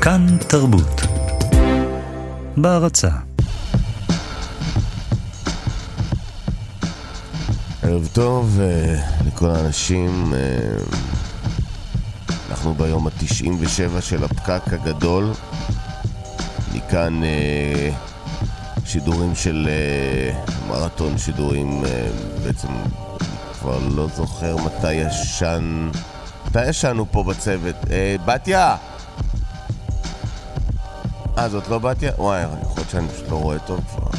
כאן תרבות. בהרצה. ערב טוב אה, לכל האנשים. אה, אנחנו ביום ה-97 של הפקק הגדול. מכאן אה, שידורים של מרתון שידורים, בעצם כבר לא זוכר מתי ישן... מתי ישנו פה בצוות? בתיה! אה, זאת לא בתיה? וואי, יכול להיות שאני פשוט לא רואה טוב כבר.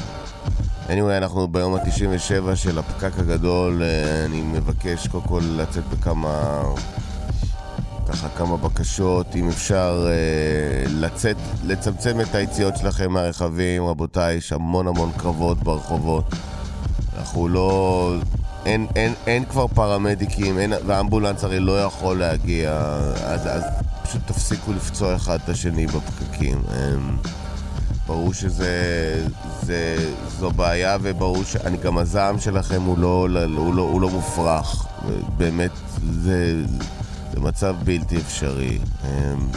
anyway, אנחנו ביום ה-97 של הפקק הגדול. אה, אני מבקש קודם כל לצאת בכמה... ככה כמה בקשות, אם אפשר אה, לצאת, לצמצם את היציאות שלכם מהרכבים, רבותיי, יש המון המון קרבות ברחובות. אנחנו לא... אין, אין, אין כבר פרמדיקים, אין, והאמבולנס הרי לא יכול להגיע, אז, אז פשוט תפסיקו לפצוע אחד את השני בפקקים. אמ, ברור שזה זה, זו בעיה וברור שאני גם הזעם שלכם הוא לא, הוא לא, הוא לא מופרך. באמת, זה, זה מצב בלתי אפשרי. אמ,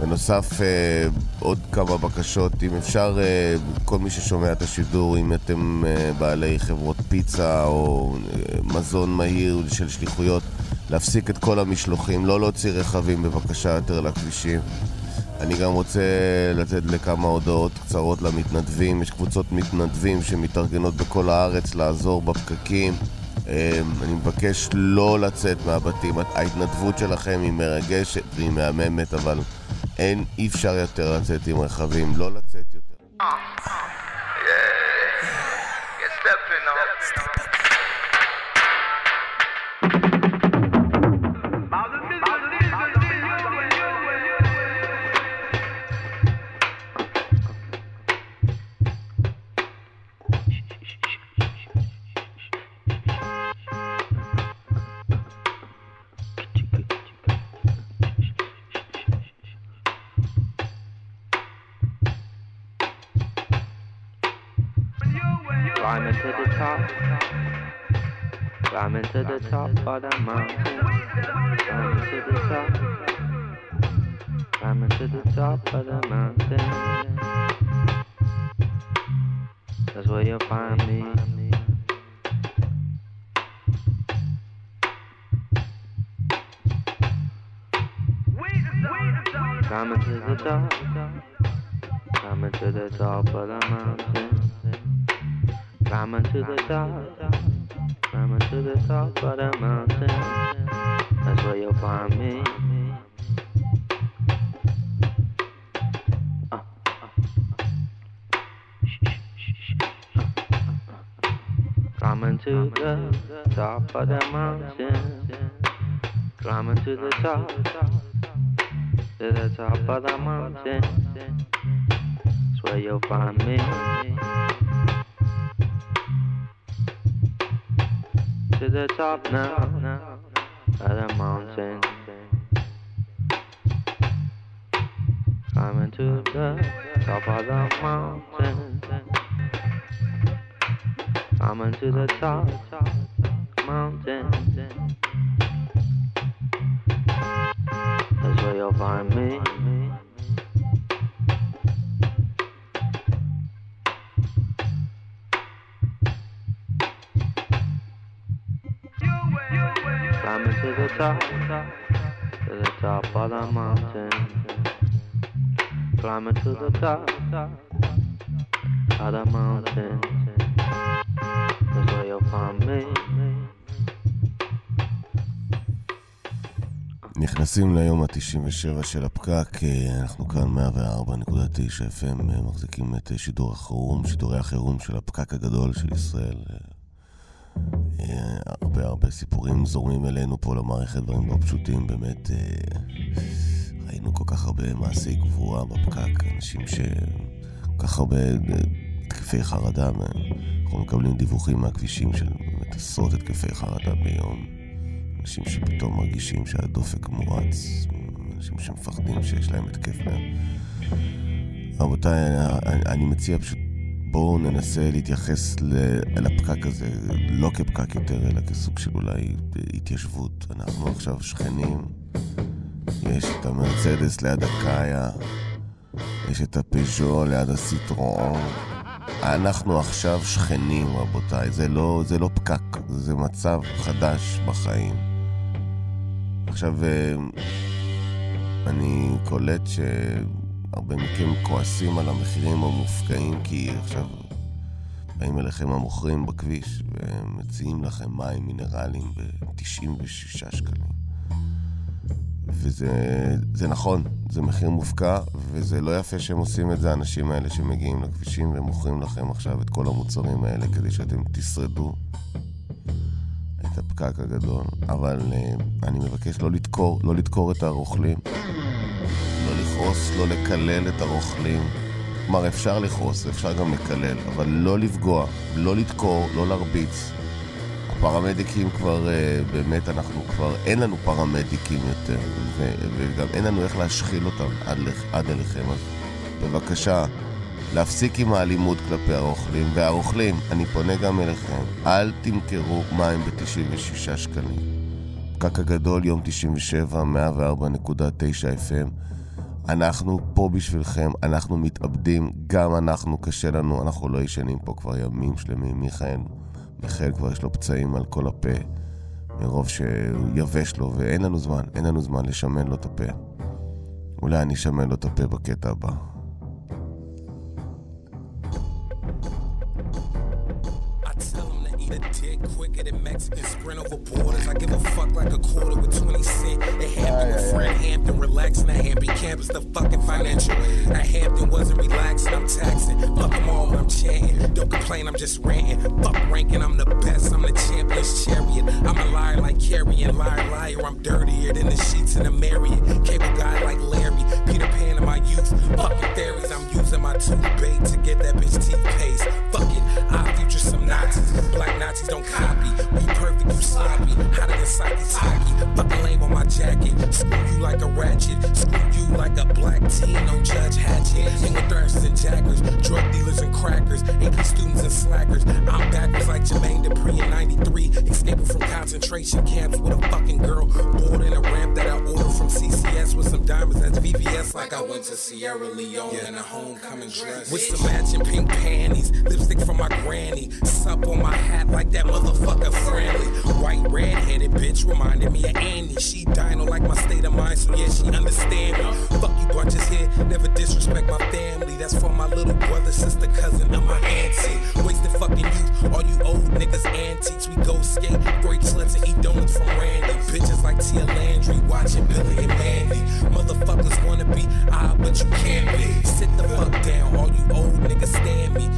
בנוסף, אה, עוד כמה בקשות, אם אפשר, אה, כל מי ששומע את השידור, אם אתם אה, בעלי חברות פיצה או מזון מהיר של שליחויות, להפסיק את כל המשלוחים, לא להוציא רכבים בבקשה יותר לכבישים. אני גם רוצה לתת לכמה הודעות קצרות למתנדבים. יש קבוצות מתנדבים שמתארגנות בכל הארץ לעזור בפקקים. אני מבקש לא לצאת מהבתים. ההתנדבות שלכם היא מרגשת והיא מהממת, אבל אין, אי אפשר יותר לצאת עם רכבים. לא לצאת יותר. The top of the mountain. Climbing to the top נכנסים ליום ה-97 של הפקק, אנחנו כאן 104.9 FM, מחזיקים את שידור החירום, שידורי החירום של הפקק הגדול של ישראל. הרבה הרבה סיפורים זורמים אלינו פה למערכת, דברים לא פשוטים, באמת אה, ראינו כל כך הרבה מעשי גבורה בפקק, אנשים ש... כל כך הרבה אה, התקפי חרדה, אנחנו מקבלים דיווחים מהכבישים של עשרות התקפי חרדה ביום, אנשים שפתאום מרגישים שהדופק מואץ, אנשים שמפחדים שיש להם התקף להם. רבותיי, אני, אני מציע פשוט בואו ננסה להתייחס לפקק הזה, לא כפקק יותר, אלא כסוג של אולי התיישבות. אנחנו עכשיו שכנים, יש את המרצדס ליד הקאיה, יש את הפז'ו ליד הסיטרון. אנחנו עכשיו שכנים, רבותיי. זה לא, זה לא פקק, זה מצב חדש בחיים. עכשיו, אה, אני קולט שהרבה מכם כועסים על המחירים המופקעים, כי עכשיו באים אליכם המוכרים בכביש ומציעים לכם מים מינרליים ב-96 שקלים. וזה נכון, זה מחיר מופקע, וזה לא יפה שהם עושים את זה, האנשים האלה שמגיעים לכבישים ומוכרים לכם עכשיו את כל המוצרים האלה כדי שאתם תשרדו את הפקק הגדול. אבל uh, אני מבקש לא לדקור, לא לדקור את הרוכלים, לא לכעוס, לא לקלל את הרוכלים. כלומר, אפשר לכעוס, אפשר גם לקלל, אבל לא לפגוע, לא לדקור, לא להרביץ. הפרמדיקים כבר, uh, באמת, אנחנו כבר, אין לנו פרמדיקים יותר, ו- וגם אין לנו איך להשחיל אותם עד, עד אליכם. אז בבקשה, להפסיק עם האלימות כלפי הרוכלים. והרוכלים, אני פונה גם אליכם, אל תמכרו מים ב-96 שקלים. פקק הגדול, יום 97, 104.9 FM. אנחנו פה בשבילכם, אנחנו מתאבדים, גם אנחנו, קשה לנו, אנחנו לא ישנים פה כבר ימים שלמים. מיכאל, מיכאל כבר יש לו פצעים על כל הפה, מרוב שיבש לו, ואין לנו זמן, אין לנו זמן לשמן לו את הפה. אולי אני אשמן לו את הפה בקטע הבא. Quicker than Mexicans sprint over borders. I give a fuck like a quarter with 20 cent. At Hampton with Fred Hampton, relaxing at Hampton campus, the fucking financial. At Hampton wasn't relaxing, I'm taxing. Fuck them all when I'm chanting. Don't complain, I'm just ranting. Fuck ranking, I'm the best, I'm the champion's chariot. I'm a liar like carrying, liar, liar. I'm dirtier than the sheets in a Marriott. Cable guy like Larry, Peter Pan in my youth. Fucking theories, I'm using my toothbait to get that bitch teeth paste. Fuck it, I future some Nazis don't copy. Sloppy. Hotter than Saki Taki. Fucking lame on my jacket. Screw you like a ratchet. Screw you like a black teen on Judge Hatchet. Hang with thirsts and jackers. Drug dealers and crackers. AP students and slackers. I'm backwards like Jermaine Dupri in 93. Escaping from concentration camps with a fucking girl. Bored in a ramp that I ordered from CCS with some diamonds. That's VVS like I went to Sierra Leone yeah. in a homecoming dress. With some matching pink panties. Lipstick from my granny. Sup on my hat like that motherfucker friendly. White red-headed bitch reminded me of Annie. She dino like my state of mind, so yeah, she understand me. Fuck you bunches here, never disrespect my family. That's for my little brother, sister, cousin, and my auntie. Wasted fucking youth, all you old niggas antiques. We go skate, break sluts, and eat donuts from Randy. Bitches like Tia Landry, watching Billy and Mandy. Motherfuckers wanna be ah, but you can't be. Sit the fuck down, all you old niggas stand me.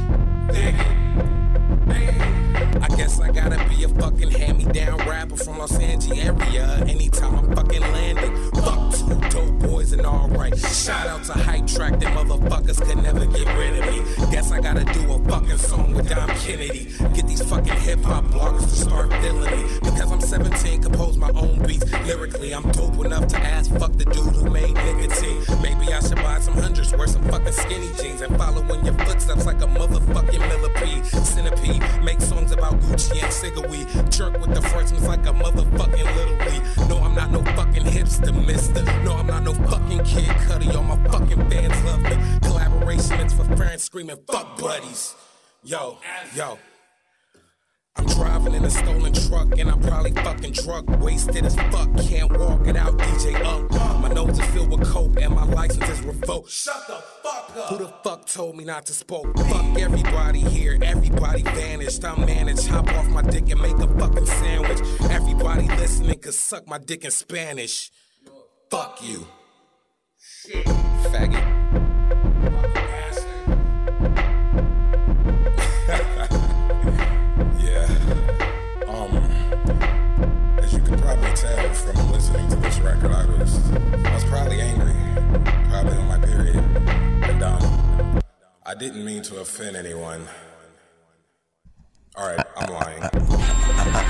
I guess I gotta be a fucking hand-me-down rapper from Los Angeles area. Anytime I'm fucking landing, fuck two dope boys and alright. Shout out to Hype Track, them motherfuckers could never get rid of me. Guess I gotta do a fucking song with Dom Kennedy. Get these fucking hip-hop bloggers to start feeling me. Because I'm 17, compose my own beats. Lyrically, I'm dope enough to ask fuck the dude who made nicotine. Maybe I should buy some hundreds, wear some fucking skinny jeans, and follow in your footsteps like a motherfucking millipede. Centipede, make songs about Gucci and Cigarweed. Jerk with the freshmen like a motherfucking little league. No, I'm not no fucking hipster, mister. No, I'm not no fucking kid cutty. All my fucking fans love me. Collaboration, it's for fans screaming, fuck buddies. Yo, yo. I'm driving in a stolen truck and I'm probably fucking drunk, wasted as fuck. Can't walk it out, DJ up. My nose is filled with coke and my license is revoked. Shut the fuck up. Who the fuck told me not to spoke? Fuck everybody here, everybody vanished. I'm managed. Hop off my dick and make a fucking sandwich. Everybody listening could suck my dick in Spanish. Fuck you. Shit. Faggot. Record, I was I was probably angry, probably on my period, and um, I didn't mean to offend anyone.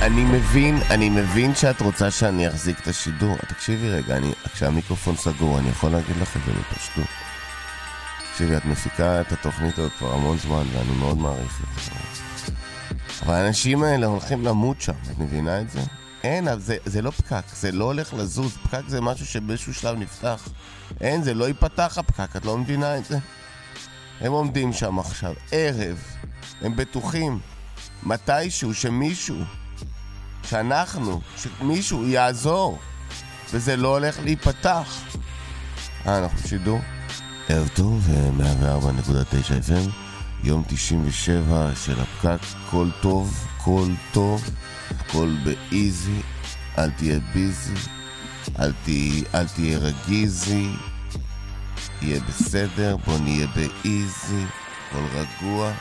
אני מבין, אני מבין שאת רוצה שאני אחזיק את השידור. תקשיבי רגע, אני, כשהמיקרופון סגור, אני יכול להגיד לך את זה בפשטות. תקשיבי, את מפיקה את התוכנית הזאת כבר המון זמן, ואני מאוד מעריך את זה. אבל האנשים האלה הולכים למות שם, את מבינה את זה? אין, זה, זה לא פקק, זה לא הולך לזוז. פקק זה משהו שבאיזשהו שלב נפתח. אין, זה לא ייפתח הפקק, את לא מבינה את זה? הם עומדים שם עכשיו, ערב, הם בטוחים, מתישהו, שמישהו, שאנחנו, שמישהו יעזור, וזה לא הולך להיפתח. אה, אנחנו בשידור? ערב טוב, 104.9 FM, יום 97 של הפקק, כל טוב, כל טוב, כל באיזי, אל תהיה ביזי, אל תהיה, אל תהיה רגיזי, יהיה בסדר, בוא נהיה באיזי, הכל רגוע,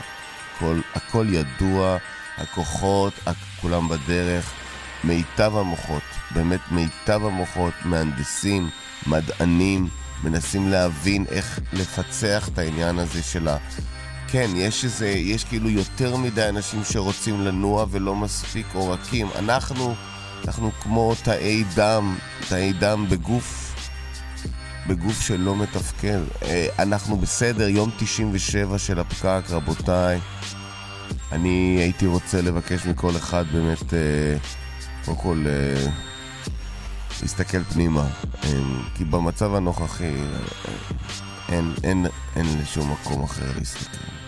הכל, הכל ידוע, הכוחות, כולם בדרך, מיטב המוחות, באמת מיטב המוחות, מהנדסים, מדענים, מנסים להבין איך לפצח את העניין הזה של ה... כן, יש איזה, יש כאילו יותר מדי אנשים שרוצים לנוע ולא מספיק עורקים. אנחנו, אנחנו כמו תאי דם, תאי דם בגוף, בגוף שלא מתפקד. אה, אנחנו בסדר, יום 97 של הפקק, רבותיי. אני הייתי רוצה לבקש מכל אחד באמת, אה, קודם כל, אה, להסתכל פנימה. כי במצב הנוכחי אין, אין, אין לשום מקום אחר להסתכל.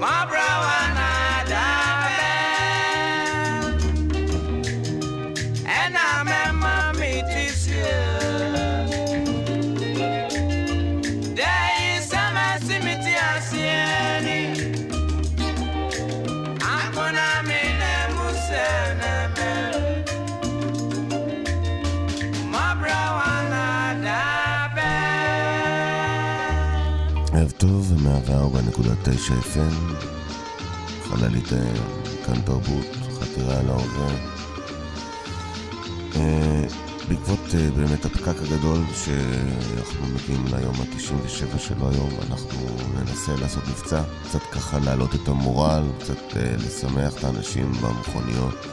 My brother. FM, חללית אה, כאן תרבות, חתירה אל ההווה. אה, בעקבות אה, באמת הפקק הגדול שאנחנו מגיעים ליום ה-97 שלו היום, אנחנו ננסה לעשות מבצע, קצת ככה להעלות את המורל, קצת לשמח את האנשים במכוניות.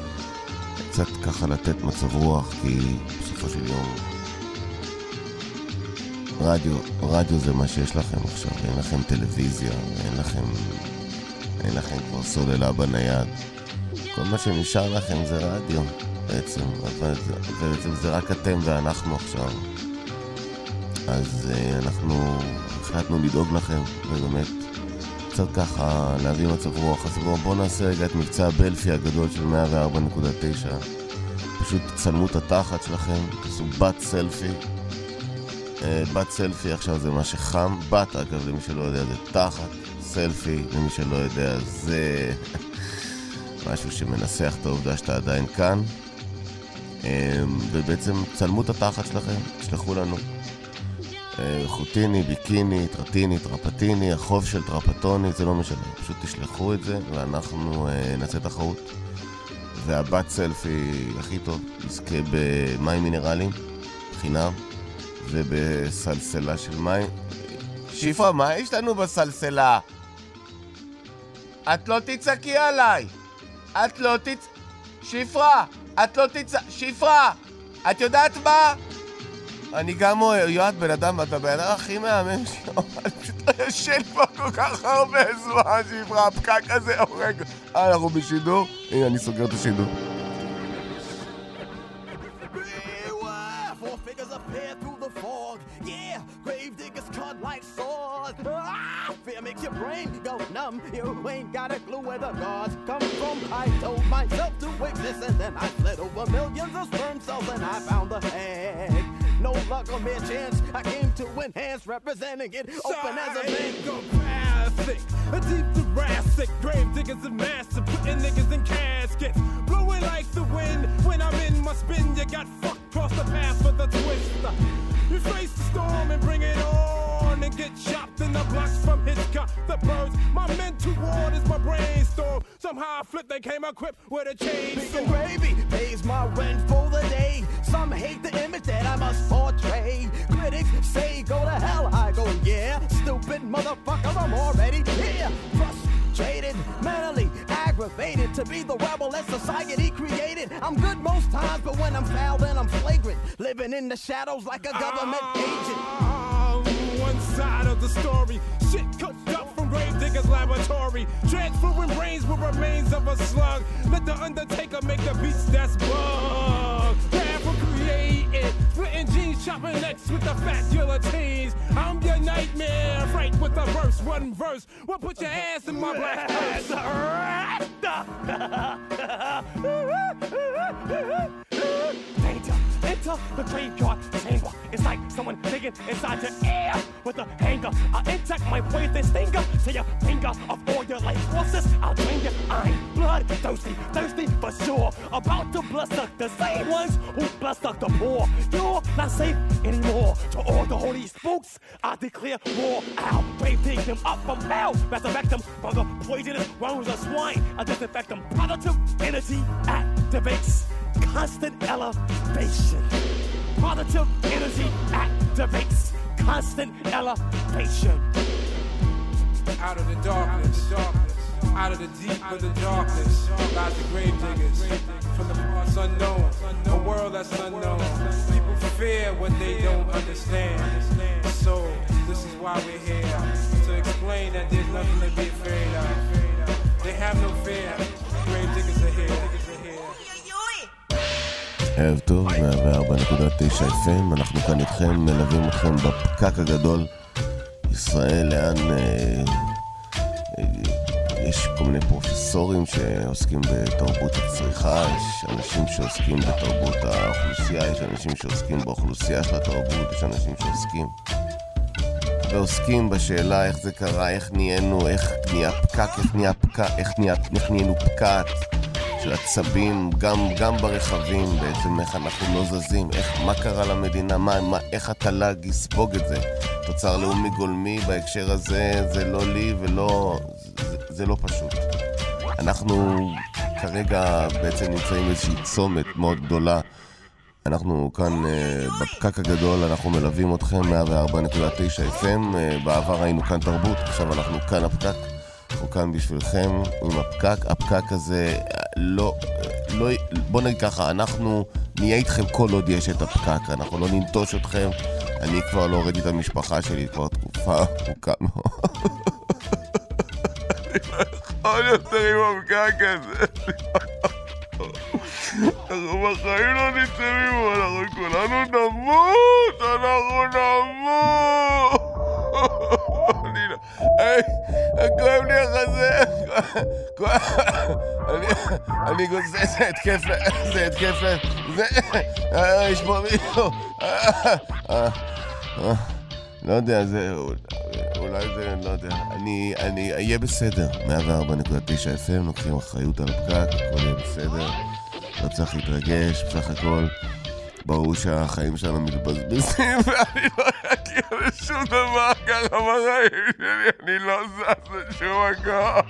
קצת ככה לתת מצב רוח, כי בסופו של יום רדיו, רדיו זה מה שיש לכם עכשיו, אין לכם טלוויזיה, אין לכם, אין לכם כבר סוללה בנייד. כל מה שנשאר לכם זה רדיו בעצם, ובעצם זה רק אתם ואנחנו עכשיו. אז uh, אנחנו החלטנו לדאוג לכם, ובאמת קצת ככה להביא מצב רוח. אז בואו בוא נעשה רגע את מבצע הבלפי הגדול של 104.9. פשוט צלמו את התחת שלכם, תעשו בת סלפי. Uh, בת סלפי עכשיו זה מה שחם, בת אגב למי שלא יודע זה תחת, סלפי למי שלא יודע זה משהו שמנסח את העובדה שאתה עדיין כאן. Um, ובעצם צלמו את התחת שלכם, תשלחו לנו. אה, חוטיני, ביקיני, טרטיני, טרפטיני, החוב של טרפטוני, זה לא משנה. פשוט תשלחו את זה ואנחנו נעשה תחרות. והבת סלפי הכי טוב יזכה במים מינרליים, חינם, ובסלסלה של מים. שיפרה, מה יש לנו בסלסלה? את לא תצעקי עליי! את לא תצ... שיפרה! את לא תצעק... שיפרה! את יודעת מה? אני גם יועד בן אדם, אתה בן אדם הכי מהמם שלו, אני פשוט לא ישן פה כל כך הרבה זמן, שיפרה, הפקק הזה הורג. אה, אנחנו בשידור? הנה, אני סוגר את השידור. You go numb. You ain't got a clue where the gods come from. I told myself to exist, and then I fled over millions of sperm cells, and I found the egg. No luck or mere chance. I came to enhance, representing it open as a Psychopathic, a deep thoracic, grave diggers of massive, putting niggas in caskets, blowing like the wind. When I'm in my spin, you got fucked across the path of the twister. You face the storm and bring it on and get chopped in the blocks from Hitchcock. The birds, my mental ward is my brainstorm. Somehow I flip, they came equipped with a chainsaw. gravy pays my rent for the day. Some hate the image that I must portray. Critics say go to hell, I go yeah. Stupid motherfucker, I'm already here. Frustrated, mentally aggravated to be the rebel that society created. I'm good most times, but when I'm foul, then I'm flagrant. Living in the shadows like a government ah, agent. Ah, ah. Side of the story, shit cooked up from grave diggers laboratory. Transferring brains with remains of a slug. Let the undertaker make the beats that's bug created. Splitting jeans, chopping necks with the fat guillotines. I'm your nightmare, right with the verse, one verse. Well, put your ass in my black purse. Danger, enter the graveyard chamber. It's like someone digging inside your ear with a hanger. I inject my poison stinger to your finger of all your life forces. I'll drain you. I'm blood thirsty, thirsty for sure. About to bless the same ones who bless the poor. You're not safe anymore. To all the holy spooks, I declare war. I'll brave dig them up from hell, resurrect them from the poisonous worms of swine. I disinfect them. Positive energy activates constant elevation. Positive energy activates constant elevation. Out of the darkness, out of the deep of the darkness, lies the grave diggers. From the parts unknown, a world that's unknown. People fear what they don't understand. So, this is why we're here to explain that there's nothing to be afraid of. They have no fear. ערב טוב, 104.9 FM, אנחנו כאן איתכם, מלווים אתכם בפקק הגדול. ישראל, לאן... אה, אה, יש כל מיני פרופסורים שעוסקים בתרבות הצריכה, יש אנשים שעוסקים בתרבות האוכלוסייה, יש אנשים שעוסקים באוכלוסייה של התרבות, יש אנשים שעוסקים ועוסקים בשאלה איך זה קרה, איך נהיינו, איך נהיה פקק, איך נהיה פקק, איך, נהיינו פקק. של עצבים, גם, גם ברכבים בעצם, איך אנחנו לא זזים, איך, מה קרה למדינה, מה, מה, איך התל"ג יספוג את זה. תוצר לאומי גולמי בהקשר הזה, זה לא לי ולא... זה, זה לא פשוט. אנחנו כרגע בעצם נמצאים באיזושהי צומת מאוד גדולה. אנחנו כאן uh, בפקק הגדול, אנחנו מלווים אתכם 104.9 FM, uh, בעבר היינו כאן תרבות, עכשיו אנחנו כאן הפקק. אנחנו כאן בשבילכם עם הפקק. הפקק הזה לא, לא, בוא נגיד ככה, אנחנו נהיה איתכם כל עוד יש את הפקק, אנחנו לא ננטוש אתכם. אני כבר לא הוריתי את המשפחה שלי כבר תקופה ארוכה מאוד. אני לא יכול יותר עם הפקק הזה. אנחנו בחיים לא נצא מפה, אנחנו כולנו נמות, אנחנו נמות! כואב לי החזה, אני גוזר, זה התקף זה התקף זה... יש פה מישהו... לא יודע, זה... אולי זה, לא יודע. אני, אני אהיה בסדר. 104.9 FM, לוקחים אחריות על הפקק, הכל יהיה בסדר. לא צריך להתרגש, בסך הכל. ברור שהחיים שלנו מתבזבזים, ואני לא אגיע לשום דבר ככה בחיים שלי, אני לא זז לשום מקום.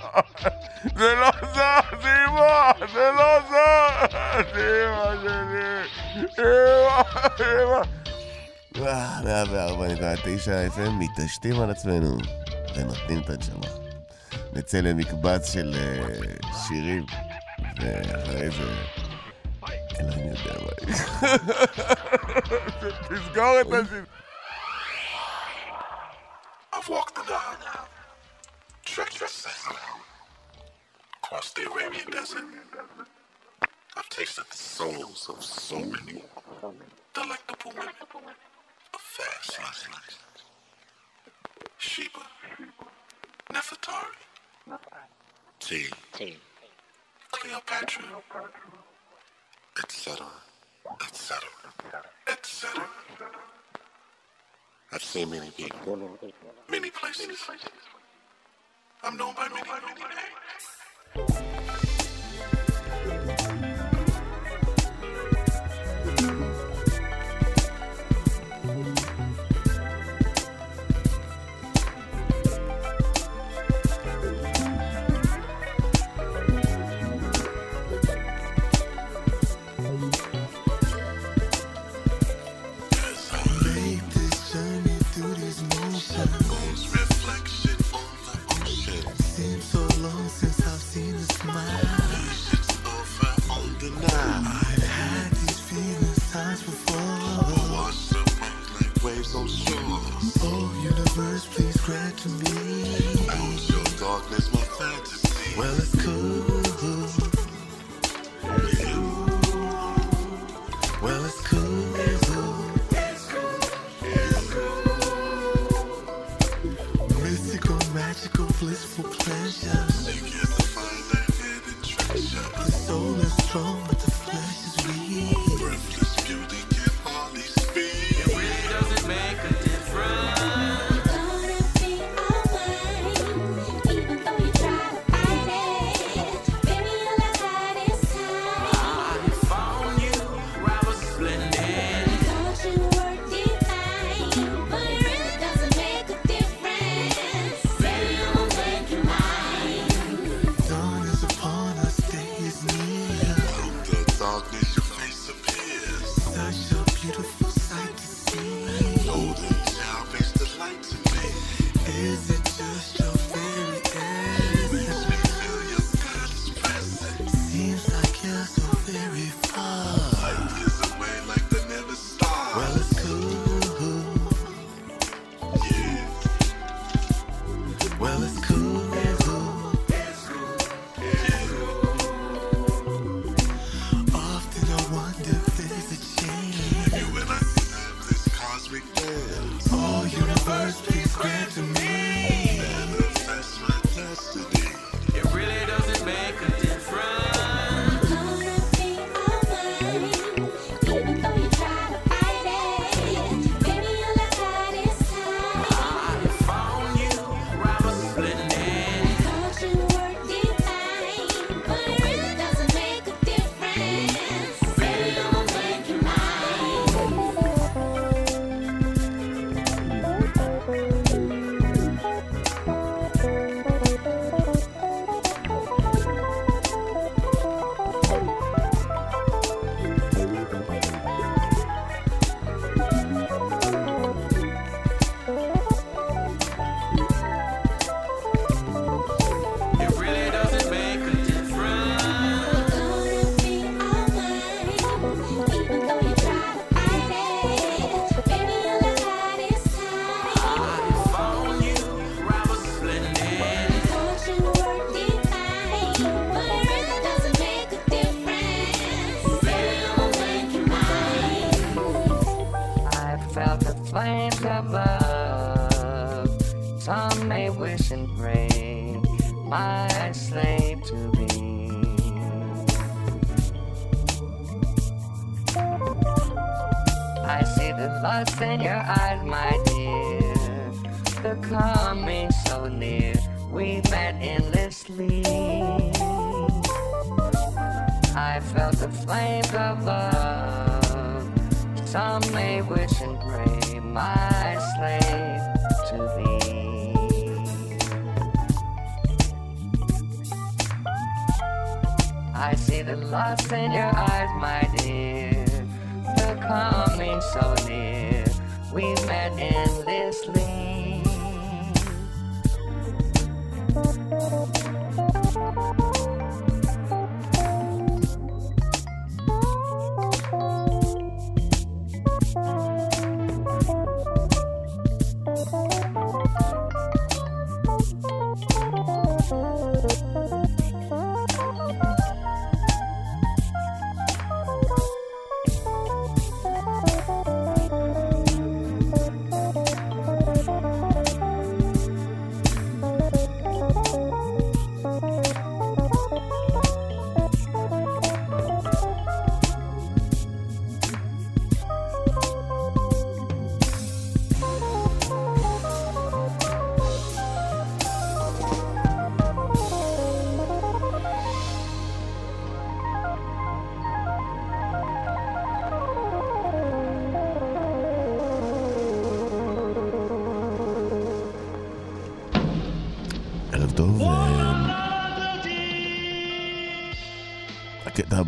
זה לא זז, אמא, זה לא זז, אמא שלי, אמא, אמא. 104.9 FM, מתעשתים על עצמנו ונותנים את הנשמה. נצא למקבץ של שירים, ואחרי זה... אלוהים יודע מה תסגור את השירים. I've walked the Nile, trekked the sand, crossed the Arabian desert. I've tasted the souls of so many delectable women of fast life. Sheba, Nefertari, T, Cleopatra, etc., etc., etc. I've seen many people, many places. I'm known by many, many names. Waves on shores. Oh, universe, please grant to me. Out your darkness, my fantasy. Well, it's cool. Well, it's cool. Mystical, magical, blissful pleasure. You get to find that hidden treasure. The soul is strong,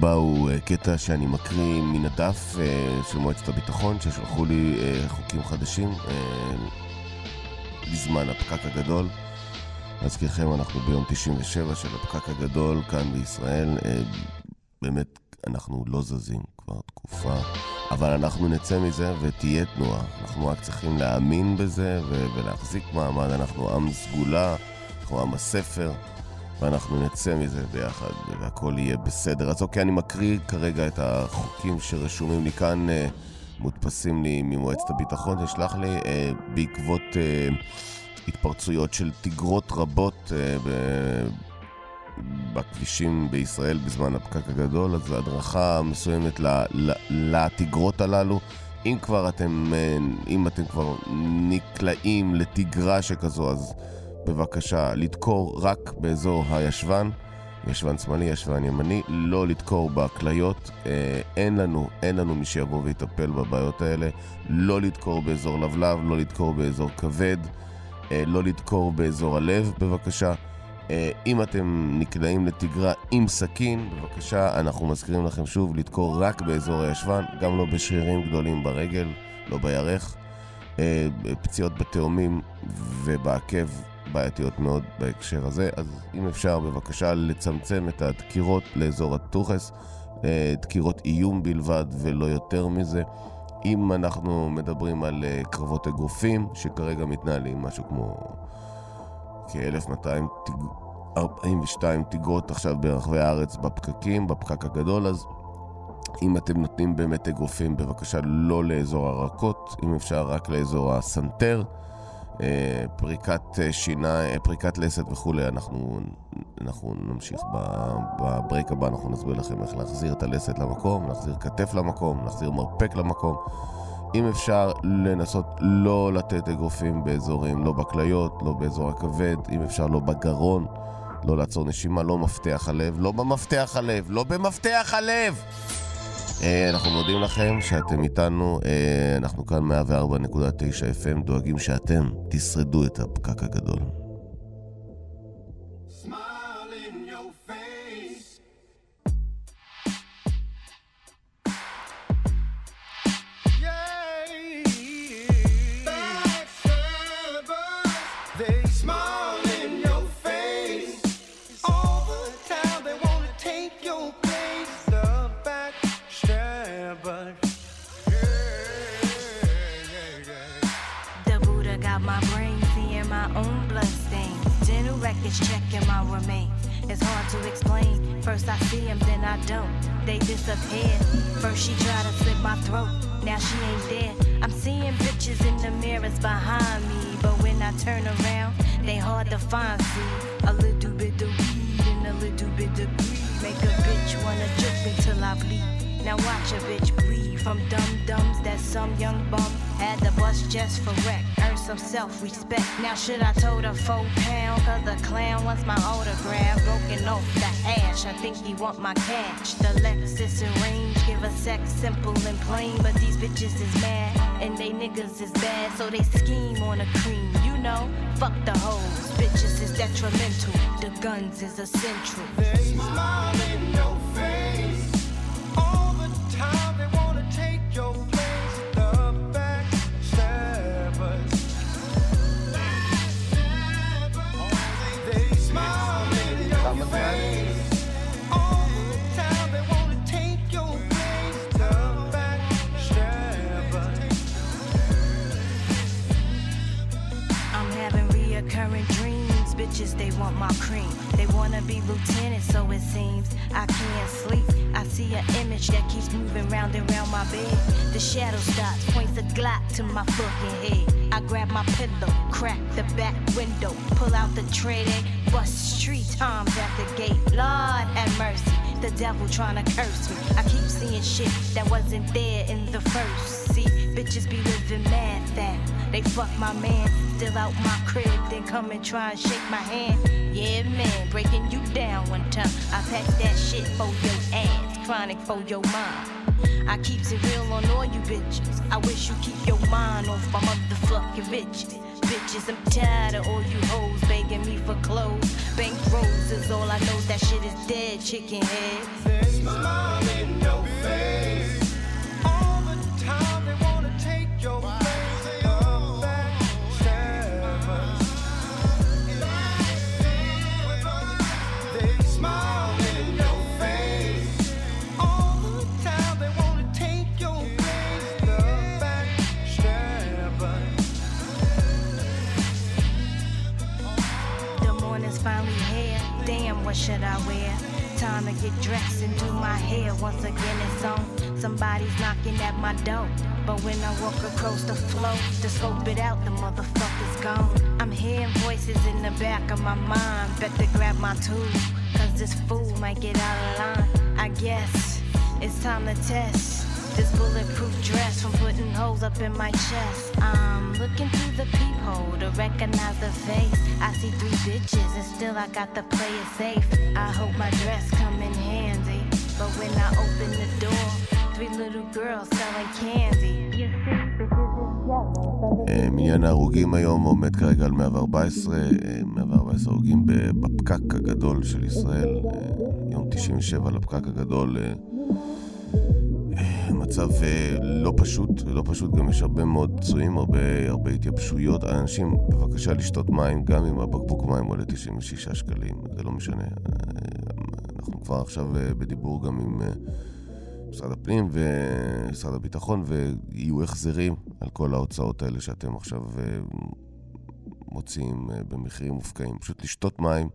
הבא הוא אה, קטע שאני מקריא מן הדף אה, של מועצת הביטחון, ששלחו לי אה, חוקים חדשים בזמן הפקק הגדול. להזכירכם, אנחנו ביום 97 של הפקק הגדול כאן בישראל. באמת, אנחנו לא זזים כבר תקופה, אבל אנחנו נצא מזה ותהיה תנועה. אנחנו רק צריכים להאמין בזה ולהחזיק מעמד. אנחנו עם סגולה, אנחנו עם הספר, ואנחנו נצא מזה ביחד, והכל יהיה בסדר. אז אוקיי, אני מקריא כרגע את החוקים שרשומים לי כאן, אה, מודפסים לי ממועצת הביטחון, תשלח לי, אה, בעקבות אה, התפרצויות של תגרות רבות ב- בכבישים בישראל בזמן הפקק הגדול, אז הדרכה מסוימת לתגרות הללו. אם כבר אתם, אם אתם כבר נקלעים לתגרה שכזו, אז בבקשה לדקור רק באזור הישבן, ישבן שמאלי, ישבן ימני, לא לדקור בכליות. אה, אין לנו, אין לנו מי שיבוא ויטפל בבעיות האלה. לא לדקור באזור לבלב, לא לדקור באזור כבד, אה, לא לדקור באזור הלב, בבקשה. אה, אם אתם נקלעים לתגרה עם סכין, בבקשה, אנחנו מזכירים לכם שוב לדקור רק באזור הישבן, גם לא בשרירים גדולים ברגל, לא בירך. פציעות בתאומים ובעקב בעייתיות מאוד בהקשר הזה, אז אם אפשר בבקשה לצמצם את הדקירות לאזור הטוחס, אה, דקירות איום בלבד ולא יותר מזה. אם אנחנו מדברים על אה, קרבות אגרופים, שכרגע מתנהלים משהו כמו כ-1242 תיגרות עכשיו ברחבי הארץ בפקקים, בפקק הגדול, אז אם אתם נותנים באמת אגרופים, בבקשה לא לאזור הרכות, אם אפשר רק לאזור הסנטר. פריקת אה, שינה, אה, פריקת לסת וכולי, אנחנו, אנחנו נמשיך בברייק הבא, אנחנו נסביר לכם איך להחזיר את הלסת למקום, להחזיר כתף למקום, להחזיר מרפק למקום. אם אפשר לנסות לא לתת אגרופים באזורים, לא בכליות, לא באזור הכבד, אם אפשר לא בגרון, לא לעצור נשימה, לא מפתח הלב, לא במפתח הלב, לא במפתח הלב! אה, אנחנו מודים לכם שאתם איתנו, אה, אנחנו כאן 104.9 FM, דואגים שאתם תשרדו את הפקק הגדול. Records checking my remains. It's hard to explain. First I see them, then I don't. They disappear. First she tried to slit my throat. Now she ain't there. I'm seeing bitches in the mirrors behind me. but when I turn around, they hard to find. See, a little bit of weed and a little bit of greed make a bitch wanna jerk me till I bleed. Now watch a bitch bleed from dumb dumbs that some young bum had to bust just for wreck. Earn some self respect. Now should I told a four pound? Cause the clown wants my autograph. Broken off the hash. I think he want my cash. The Lexus and range give a sex simple and plain. But these bitches is mad and they niggas is bad. So they scheme on a cream. You know, fuck the hoes. Bitches is detrimental. The guns is essential. They smile in Bitches, they want my cream. They wanna be lieutenant, so it seems. I can't sleep. I see an image that keeps moving round and round my bed. The shadow stops, points a Glock to my fucking head. I grab my pillow, crack the back window, pull out the tray, bust street times at the gate. Lord have mercy. The devil trying to curse me. I keep seeing shit that wasn't there in the first. See, bitches be living mad fat. They fuck my man, still out my crib, then come and try and shake my hand. Yeah, man, breaking you down one time. I pack that shit for your ass, chronic for your mind. I keeps it real on all you bitches. I wish you keep your mind off my motherfucking bitches. Bitches, I'm tired of all you hoes begging me for clothes. Bank roses, all I know that shit is dead, chicken head. They smile in your face what should I wear? Time to get dressed and do my hair. Once again, it's on. Somebody's knocking at my door. But when I walk across the floor to scope it out, the motherfucker's gone. I'm hearing voices in the back of my mind. Better grab my tool, cause this fool might get out of line. I guess it's time to test this bulletproof dress from putting holes up in my chest. I'm looking through the peephole to recognize the face. I see three bitches and still I got to play it safe. I hope my dress come in handy. But when I open the door, three little girls selling candy. אה, מניין ההרוגים היום עומד כרגע על 114, אה, 114 הרוגים בפקק הגדול של ישראל, אה, יום 97 לפקק הגדול. מצב אה, לא פשוט, לא פשוט, גם יש הרבה מאוד פצועים, הרבה, הרבה התייבשויות. אנשים, בבקשה לשתות מים, גם אם הבקבוק מים עולה 96 שקלים, זה לא משנה. אה, אנחנו כבר עכשיו אה, בדיבור גם עם... משרד הפנים ומשרד הביטחון, ויהיו החזרים על כל ההוצאות האלה שאתם עכשיו מוציאים במחירים מופקעים. פשוט לשתות מים,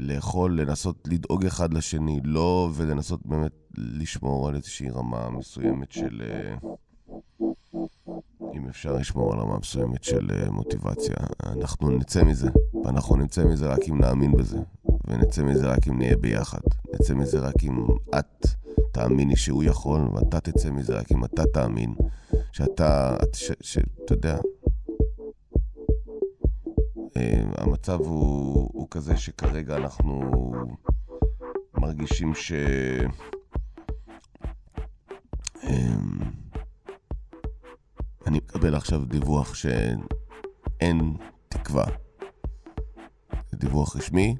לאכול, לנסות לדאוג אחד לשני, לא, ולנסות באמת לשמור על איזושהי רמה מסוימת של... אה, אם אפשר לשמור על רמה מסוימת של אה, מוטיבציה. אנחנו נצא מזה, ואנחנו נצא מזה רק אם נאמין בזה, ונצא מזה רק אם נהיה ביחד. נצא מזה רק אם את תאמיני שהוא יכול, ואתה תצא מזה רק אם אתה תאמין שאתה, שאתה יודע, אה, המצב הוא, הוא כזה שכרגע אנחנו מרגישים ש... אמ, אני מקבל עכשיו דיווח שאין תקווה. זה דיווח רשמי,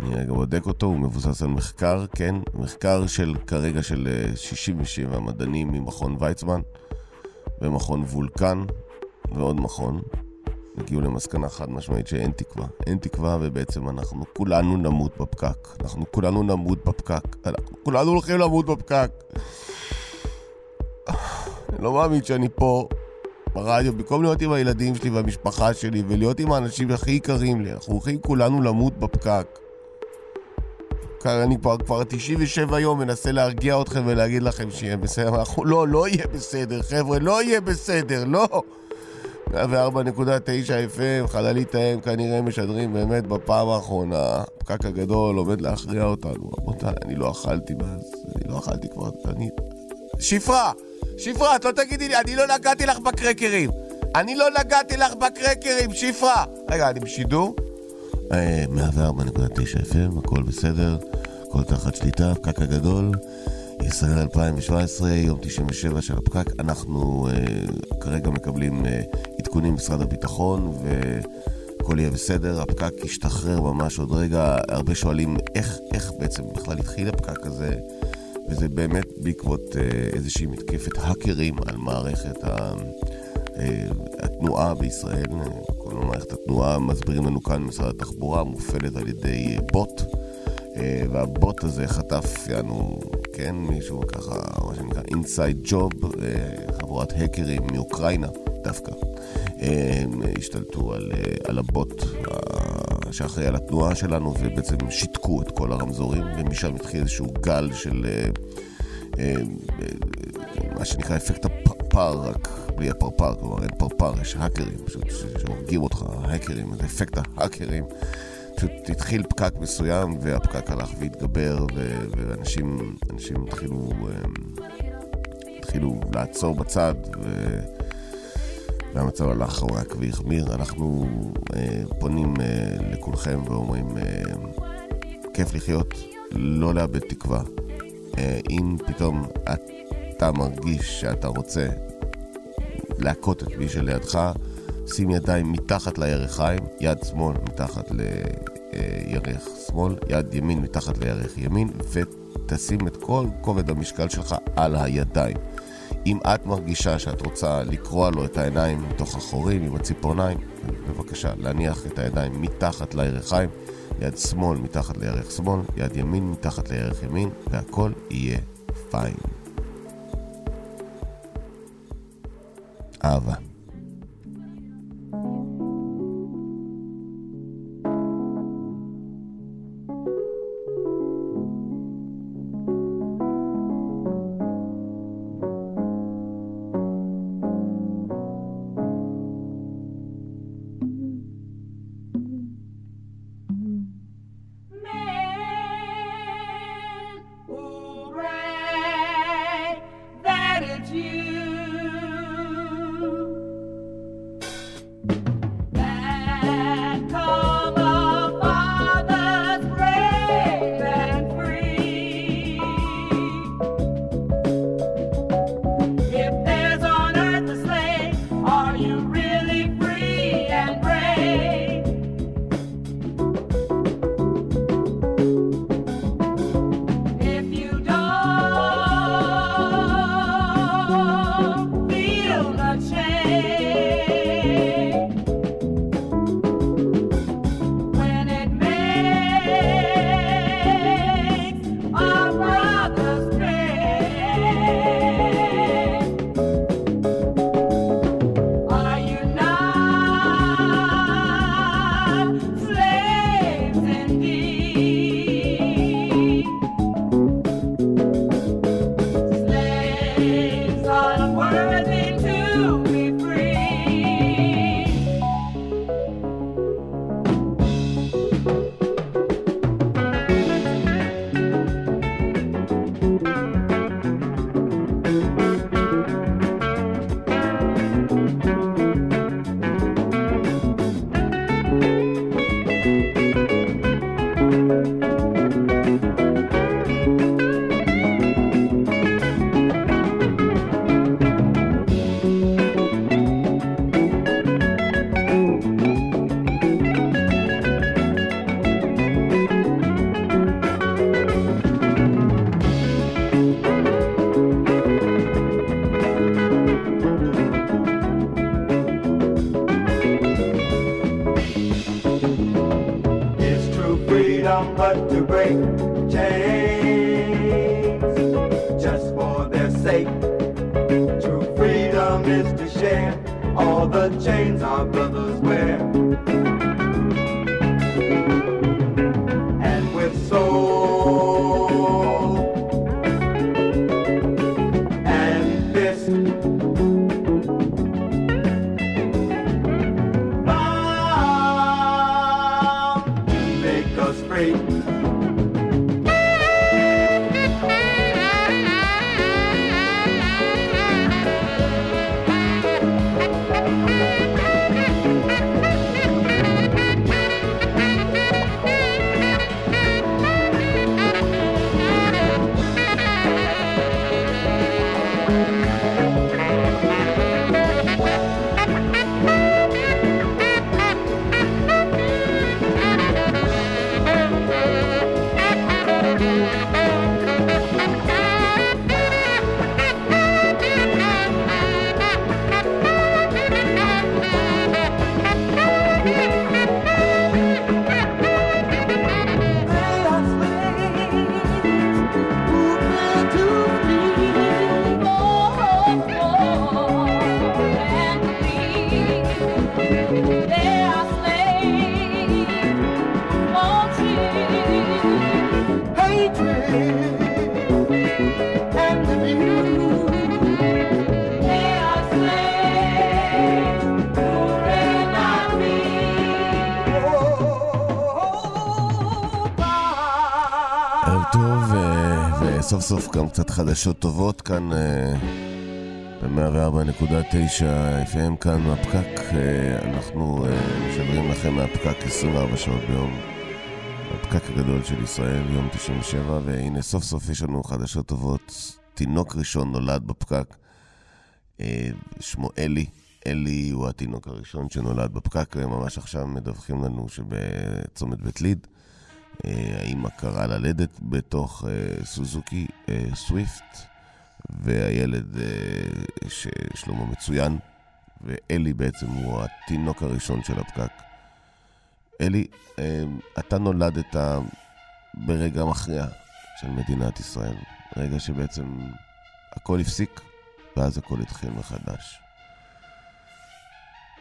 אני רגע בודק אותו, הוא מבוסס על מחקר, כן, מחקר של כרגע של אה, 67 מדענים ממכון ויצמן ומכון וולקן ועוד מכון. הגיעו למסקנה חד משמעית שאין תקווה. אין תקווה ובעצם אנחנו כולנו נמות בפקק. אנחנו כולנו נמות בפקק. אנחנו כולנו הולכים למות בפקק. אני לא מאמין שאני פה ברדיו, במקום להיות עם הילדים שלי והמשפחה שלי ולהיות עם האנשים הכי יקרים לי, אנחנו הולכים כולנו למות בפקק. אני כבר, כבר 97 יום מנסה להרגיע אתכם ולהגיד לכם שיהיה בסדר, אנחנו לא, לא יהיה בסדר, חבר'ה, לא יהיה בסדר, לא. 104.9 FM, חללית האם כנראה משדרים באמת בפעם האחרונה. הפקק הגדול עומד להכריע אותנו. רבותיי, אני לא אכלתי מאז, אני לא אכלתי כבר, אני... שפרה! שפרה, את לא תגידי לי, אני לא נגעתי לך בקרקרים. אני לא נגעתי לך בקרקרים, שפרה! רגע, אני בשידור? אה, 104.9 FM, הכל בסדר, הכל תחת שליטה, הפקק הגדול. ישראל 2017, יום 97 של הפקק. אנחנו uh, כרגע מקבלים uh, עדכונים ממשרד הביטחון והכל יהיה בסדר. הפקק ישתחרר ממש עוד רגע. הרבה שואלים איך, איך בעצם בכלל התחיל הפקק הזה, וזה באמת בעקבות uh, איזושהי מתקפת האקרים על מערכת ה... התנועה בישראל. כל מערכת התנועה, מסבירים לנו כאן משרד התחבורה, מופעלת על ידי בוט. אה, והבוט הזה חטף, יענו, כן, מישהו ככה, מה שנקרא אינסייד ג'וב, חבורת האקרים מאוקראינה דווקא, אה, הם השתלטו על, אה, על הבוט אה, שאחראי על התנועה שלנו ובעצם שיתקו את כל הרמזורים ומשם התחיל איזשהו גל של אה, אה, אה, מה שנקרא אפקט הפרפר, רק בלי הפרפר, כלומר אין פרפר, יש האקרים פשוט שהורגים אותך, האקרים, זה אפקט ההאקרים. פשוט התחיל פקק מסוים והפקק הלך והתגבר ו- ואנשים אנשים התחילו, אמ, התחילו לעצור בצד ו... והמצב הלך רק והחמיר. אנחנו אה, פונים אה, לכולכם ואומרים, אה, כיף לחיות, לא לאבד תקווה. אה, אם פתאום אתה מרגיש שאתה רוצה להכות את מי שלידך, שים ידיים מתחת לירכיים, יד שמאל מתחת לירך שמאל, יד ימין מתחת לירך ימין, ותשים את כל כובד המשקל שלך על הידיים. אם את מרגישה שאת רוצה לקרוע לו את העיניים מתוך החורים עם הציפורניים, בבקשה להניח את הידיים מתחת לירכיים, יד שמאל מתחת לירך שמאל, יד ימין מתחת לירך ימין, והכל יהיה פיין. אהבה. חדשות טובות כאן אה, ב-104.9 FM כאן מהפקק. אה, אנחנו אה, משדרים לכם מהפקק 24 שעות ביום. הפקק הגדול של ישראל, יום 97, והנה סוף סוף יש לנו חדשות טובות. תינוק ראשון נולד בפקק, שמו אלי. אלי הוא התינוק הראשון שנולד בפקק, וממש עכשיו מדווחים לנו שבצומת בית ליד. קראה ללדת בתוך אה, סוזוקי אה, סוויפט, והילד אה, ששלמה מצוין, ואלי בעצם הוא התינוק הראשון של הפקק. אלי, אה, אתה נולדת ברגע מכריע של מדינת ישראל, רגע שבעצם הכל הפסיק, ואז הכל התחיל מחדש.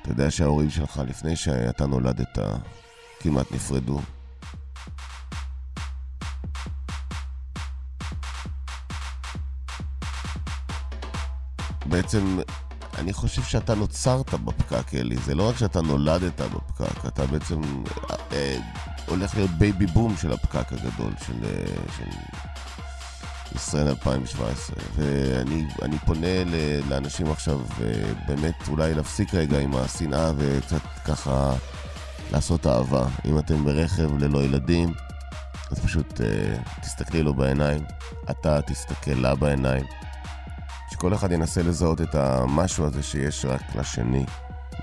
אתה יודע שההורים שלך, לפני שאתה נולדת, כמעט נפרדו. בעצם, אני חושב שאתה נוצרת בפקק, אלי. זה לא רק שאתה נולדת בפקק, אתה בעצם אה, הולך להיות baby boom של הפקק הגדול של, אה, של ישראל 2017. ואני אני פונה ל, לאנשים עכשיו, אה, באמת אולי להפסיק רגע עם השנאה וקצת ככה לעשות אהבה. אם אתם ברכב ללא ילדים, אז פשוט אה, תסתכלי לו בעיניים, אתה תסתכל לה בעיניים. שכל אחד ינסה לזהות את המשהו הזה שיש רק לשני.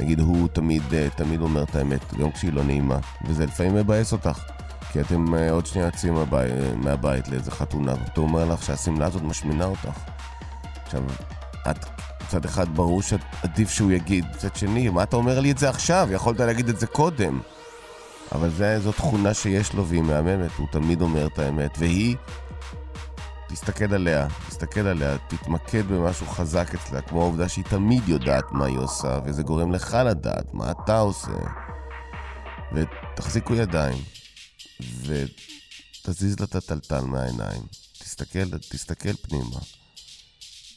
נגיד, הוא תמיד, אה, תמיד אומר את האמת, גם כשהיא לא נעימה, וזה לפעמים מבאס אותך. כי אתם אה, עוד שנייה יוצאים מהבית, מהבית לאיזה חתונה, ואתה אומר לך שהשמלה הזאת משמינה אותך. עכשיו, את, מצד אחד ברור שעדיף שהוא יגיד, מצד שני, מה אתה אומר לי את זה עכשיו? יכולת להגיד את זה קודם. אבל זו תכונה שיש לו והיא מהממת, הוא תמיד אומר את האמת, והיא תסתכל עליה, תסתכל עליה, תתמקד במשהו חזק אצלה, כמו העובדה שהיא תמיד יודעת מה היא עושה, וזה גורם לך לדעת מה אתה עושה. ותחזיקו ידיים, ותזיז לה את הטלטל מהעיניים. תסתכל, תסתכל פנימה,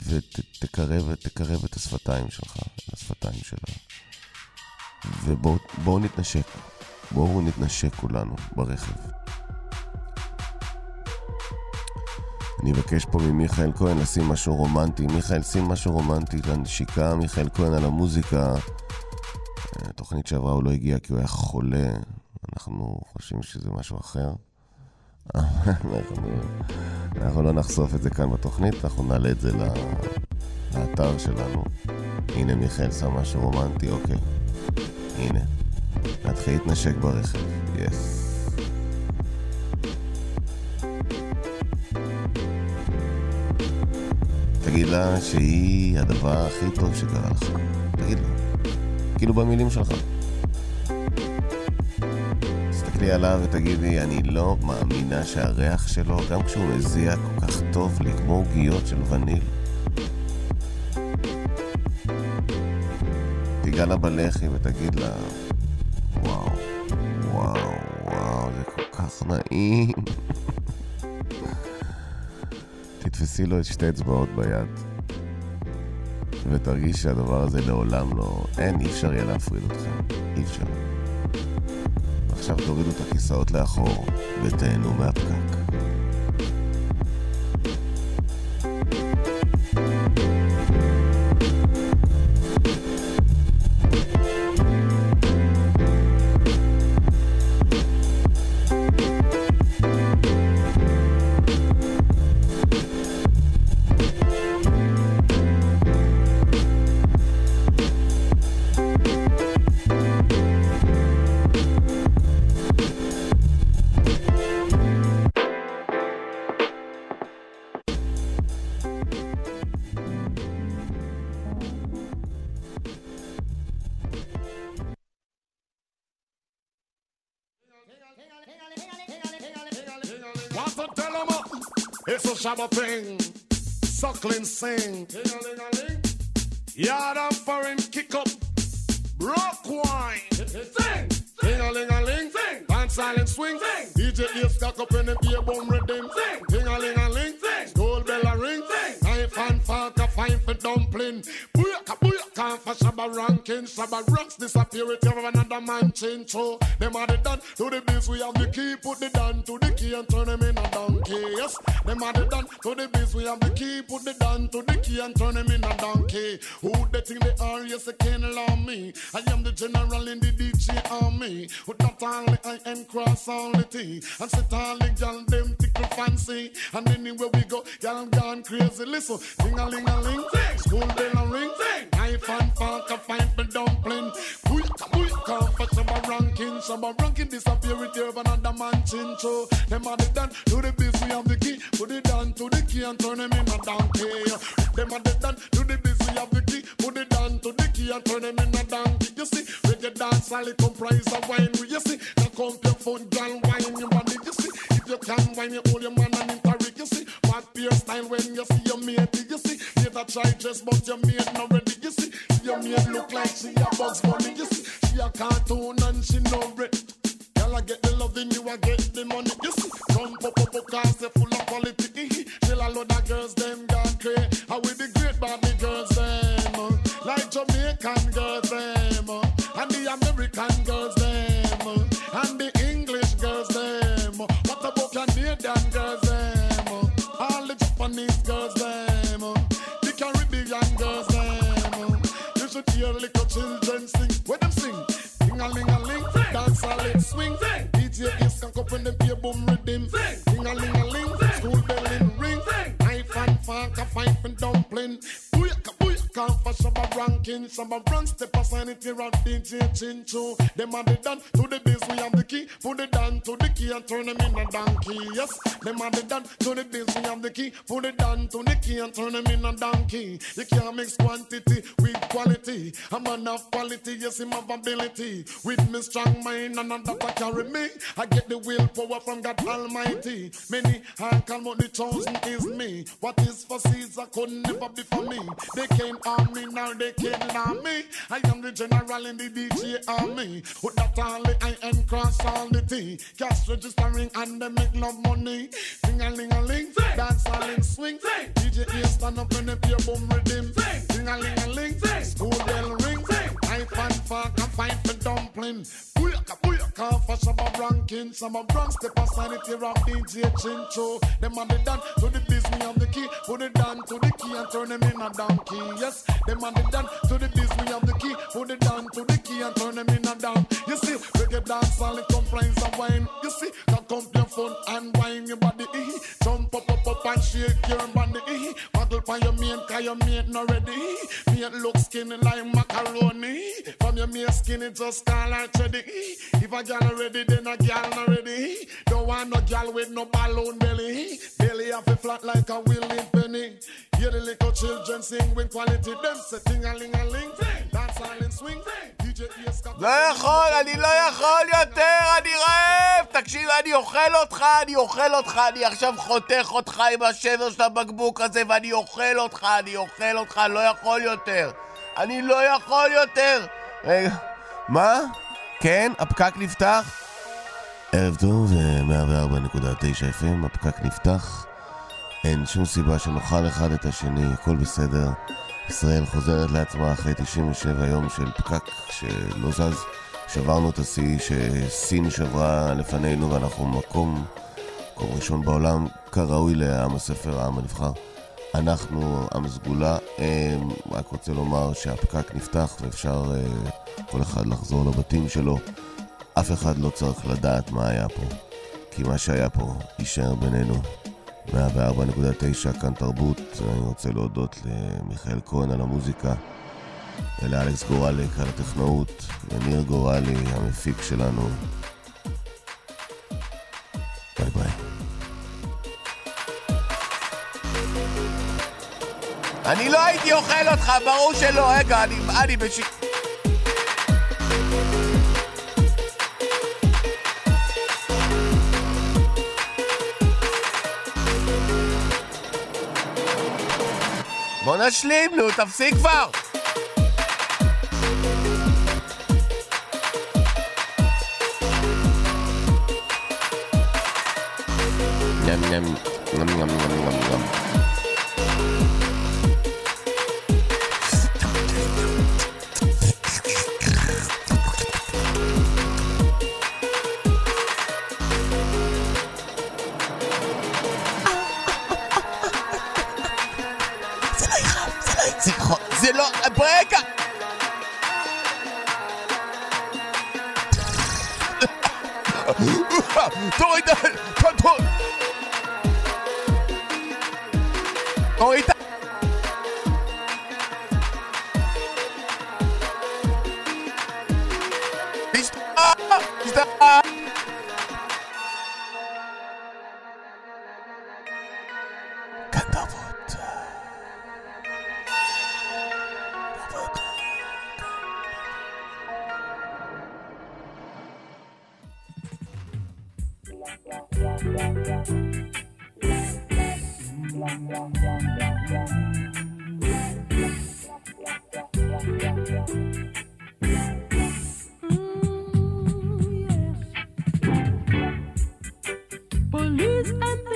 ותקרב תקרב את השפתיים שלך, לשפתיים שלה. ובואו נתנשק, בואו נתנשק כולנו ברכב. אני אבקש פה ממיכאל כהן לשים משהו רומנטי. מיכאל, שים משהו רומנטי לנשיקה. מיכאל כהן על המוזיקה. אה, תוכנית שעברה הוא לא הגיע כי הוא היה חולה. אנחנו חושבים שזה משהו אחר. אנחנו, אנחנו לא נחשוף את זה כאן בתוכנית, אנחנו נעלה את זה לאתר שלנו. הנה מיכאל שם משהו רומנטי, אוקיי. הנה. נתחיל להתנשק ברכב. יס. תגיד לה שהיא הדבר הכי טוב שקרה לך. תגיד לה. כאילו במילים שלך. תסתכלי עליו ותגידי, אני לא מאמינה שהריח שלו, גם כשהוא מזיע כל כך טוב לי, כמו עוגיות של וניל. תיגע לה בלחי ותגיד לה, וואו, וואו, וואו, זה כל כך נעים. תתפסי לו את שתי אצבעות ביד, ותרגיש שהדבר הזה לעולם לא... אין, אי אפשר יהיה להפריד אתכם. אי אפשר. עכשיו תורידו את הכיסאות לאחור ותהנו מהפקק. It's a shabba thing. Suckling sing. Yard foreign kick up. Broke wine. Sing. Ting a ling a ling. Sing. Dance silent swing. Sing. DJ ear stuck up in the beer bum rhythm. Sing. Ting a ling a ling. Sing. School bell a ring. Sing. Knife and fork a fine for dumpling. Booyaka for shabba ranking. Shabba rocks disappear it of another man change. So them are the done to the biz. We have the key. Put the down to the key and turn them in a donkey. Yes. Them are the done to the biz. We have the key. Put the down to the key and turn them in a donkey. Who they think they are? Yes, they can't allow me. I am the general in the DJ army. With not only I am cross all the T. And sit all the gal them tickle fancy. And anywhere we go, gal gone crazy. Listen, ding a ling a ling, school bell a ring, knife and fork a fight for dumpling. Booyaka booyaka for shabba ranking, shabba ranking disappear it here another man chin so. Them are the done to the biz, we have the key. Put it down to the key and turn them in a donkey. Them are the done to the biz, we have the key. Put it down to the key and turn them in a donkey. You see, reggae dance all it comprise of wine. You see, now come your phone, girl, wine your body. You see, if you can wine, you hold your man and interrick. You see, what beer style when you see your mate. You see, never try dress, but your mate not ready. You see, your mate look like she a bugs bunny. You see, she a cartoon and she no red. Girl, I get the loving, you I get the money. You see, come pop up, up, cause they full of quality. Still a load of girls, shabba ranking. Shabba rank step aside it here of DJ Chincho. Them are the done to the biz, we have the key. Put it down to the key and turn them in a donkey. Yes, them are the done to the biz, we have the key. Put it down to the key and turn them in a donkey. You can't mix quantity with quality. I'm of quality, yes, him have ability. With me strong mind and that I carry me. I get the willpower from God Almighty. Many I call the chosen is me. What is for Caesar could never be for me. They can't harm me, now they can't harm me. I am the general in the DJ army. With that only I am cross all the T. Cash registering and they make love money. Ding a ling a ling, dance all in swing. DJ here stand up and they play boom rhythm. Ding a ling a ling, school bell ring. Knife and fork and fight for dumpling. Booyaka booyaka for shabba ranking. Shabba rank step aside it here of DJ Chincho. Them are the done to the we have the key. Put it down to the key and turn them in a donkey. Yes, them are the done to the we have the key. Put it down to the key and turn them in a down. You see, reggae dance all it complains of wine. You see, up your phone and wine your body. Jump up, up, up and shake your body. Muggle for your mate, cause your mate not ready. Mate look skinny like macaroni. From your mate skinny, just call her ready. If a gal ready, then a gal not ready. Don't want no gal with no balloon belly. Belly off a flat like a willing penny. Hear the little children sing with quality. Them say ting a ling a ling. Dance all in swing. לא יכול, אני לא יכול יותר, אני רעב! תקשיב, אני אוכל אותך, אני אוכל אותך, אני עכשיו חותך אותך עם השבר של הבקבוק הזה ואני אוכל אותך, אני אוכל אותך, לא יכול יותר. אני לא יכול יותר! רגע, מה? כן, הפקק נפתח. ערב טוב, 104.9 FM, הפקק נפתח. אין שום סיבה שנאכל אחד את השני, הכל בסדר. ישראל חוזרת לעצמה אחרי 97 יום של פקק שלא זז. שברנו את השיא שסין שברה לפנינו ואנחנו מקום, מקום ראשון בעולם, כראוי לעם הספר, העם הנבחר. אנחנו עם סגולה, אמ, רק רוצה לומר שהפקק נפתח ואפשר אה, כל אחד לחזור לבתים שלו. אף אחד לא צריך לדעת מה היה פה, כי מה שהיה פה יישאר בינינו. 104.9 כאן תרבות, אני רוצה להודות למיכאל כהן על המוזיקה, ולאלכס גורליק על הטכנאות, וניר גורלי המפיק שלנו. ביי ביי. אני לא הייתי אוכל אותך, ברור שלא. רגע, אני, אני בש... בוא נשלים, נו, תפסיק כבר! and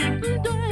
对对？